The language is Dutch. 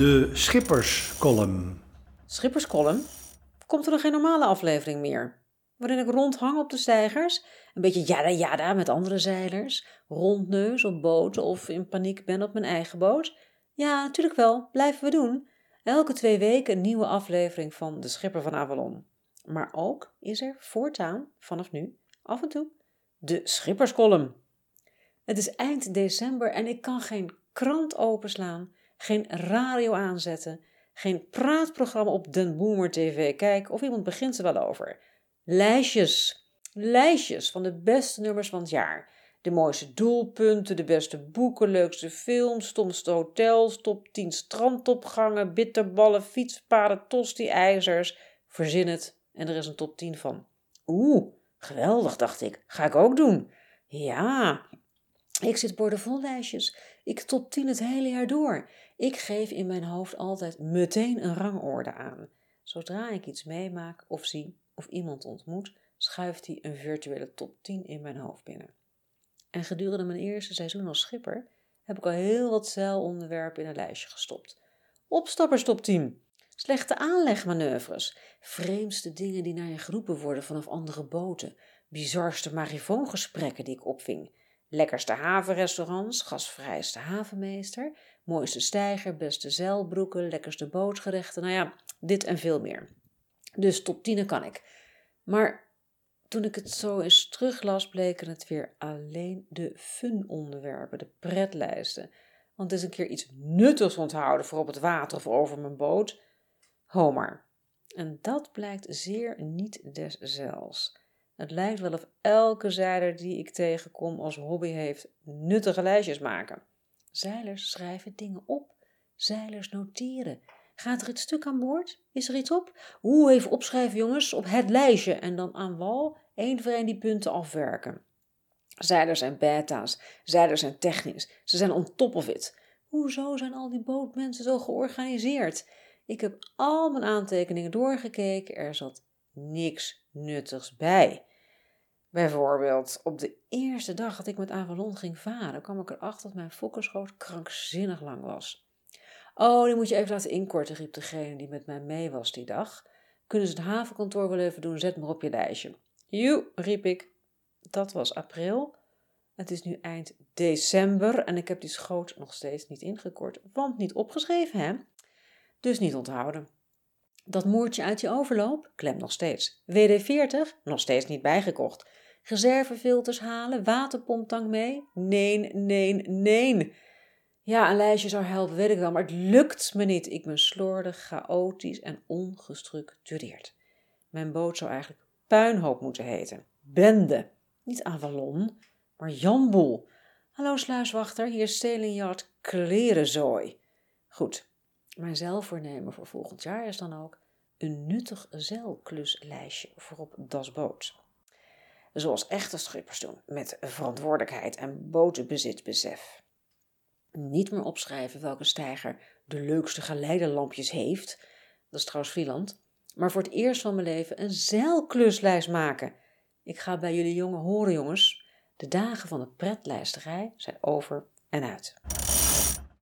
De Schipperscolumn. Schipperscolumn? Komt er nog geen normale aflevering meer? Waarin ik rondhang op de stijgers, een beetje jada jada met andere zeilers, rondneus op boten of in paniek ben op mijn eigen boot? Ja, natuurlijk wel, blijven we doen. Elke twee weken een nieuwe aflevering van De Schipper van Avalon. Maar ook is er voortaan, vanaf nu, af en toe, de Schipperscolumn. Het is eind december en ik kan geen krant openslaan, geen radio aanzetten, geen praatprogramma op Den Boomer TV kijken of iemand begint er wel over. Lijstjes, lijstjes van de beste nummers van het jaar. De mooiste doelpunten, de beste boeken, leukste films, stomste hotels, top 10 strandopgangen, bitterballen, fietspaden, tosti-ijzers. Verzin het en er is een top 10 van. Oeh, geweldig, dacht ik. Ga ik ook doen. Ja, ik zit bordevol lijstjes. Ik top 10 het hele jaar door. Ik geef in mijn hoofd altijd meteen een rangorde aan. Zodra ik iets meemaak of zie of iemand ontmoet, schuift hij een virtuele top 10 in mijn hoofd binnen. En gedurende mijn eerste seizoen als schipper heb ik al heel wat zeilonderwerpen in een lijstje gestopt. Opstappers top 10. Slechte aanlegmanoeuvres. Vreemdste dingen die naar je geroepen worden vanaf andere boten. Bizarste marifoongesprekken die ik opving. Lekkerste havenrestaurants, gasvrijste havenmeester, mooiste stijger, beste zeilbroeken, lekkerste bootgerechten, nou ja, dit en veel meer. Dus top 10 kan ik. Maar toen ik het zo eens teruglas, bleken het weer alleen de fun-onderwerpen, de pretlijsten. Want is een keer iets nuttigs onthouden voor op het water of over mijn boot. Homer. En dat blijkt zeer niet des zels. Het lijkt wel of elke zeiler die ik tegenkom als hobby heeft nuttige lijstjes maken. Zeilers schrijven dingen op. Zeilers noteren. Gaat er iets stuk aan boord? Is er iets op? Oeh, even opschrijven jongens, op het lijstje. En dan aan wal één voor één die punten afwerken. Zeilers zijn beta's, zeilers zijn technisch. Ze zijn on top of it. Hoezo zijn al die bootmensen zo georganiseerd? Ik heb al mijn aantekeningen doorgekeken, er zat niks nuttigs bij. Bijvoorbeeld, op de eerste dag dat ik met Avalon ging varen, kwam ik erachter dat mijn fokkerschoot krankzinnig lang was. Oh, die moet je even laten inkorten, riep degene die met mij mee was die dag. Kunnen ze het havenkantoor wel even doen, zet maar op je lijstje. Joe, riep ik. Dat was april. Het is nu eind december en ik heb die schoot nog steeds niet ingekort, want niet opgeschreven, hè? Dus niet onthouden. Dat moertje uit je overloop? Klem nog steeds. WD-40? Nog steeds niet bijgekocht. Reservefilters halen? Waterpomptank mee? Nee, nee, nee. Ja, een lijstje zou helpen, weet ik wel, maar het lukt me niet. Ik ben slordig, chaotisch en ongestructureerd. Mijn boot zou eigenlijk puinhoop moeten heten. Bende. Niet Avalon, maar Janboel. Hallo sluiswachter, hier is Stelinjard klerenzooi. Goed, mijn zeilvoornemen voor volgend jaar is dan ook een nuttig zeilkluslijstje voor op das boot. Zoals echte schippers doen, met verantwoordelijkheid en botenbezitbesef. Niet meer opschrijven welke stijger de leukste geleidelampjes heeft, dat is trouwens Vrieland, maar voor het eerst van mijn leven een zeilkluslijst maken. Ik ga bij jullie jongen horen, jongens. De dagen van de pretlijsterij zijn over en uit.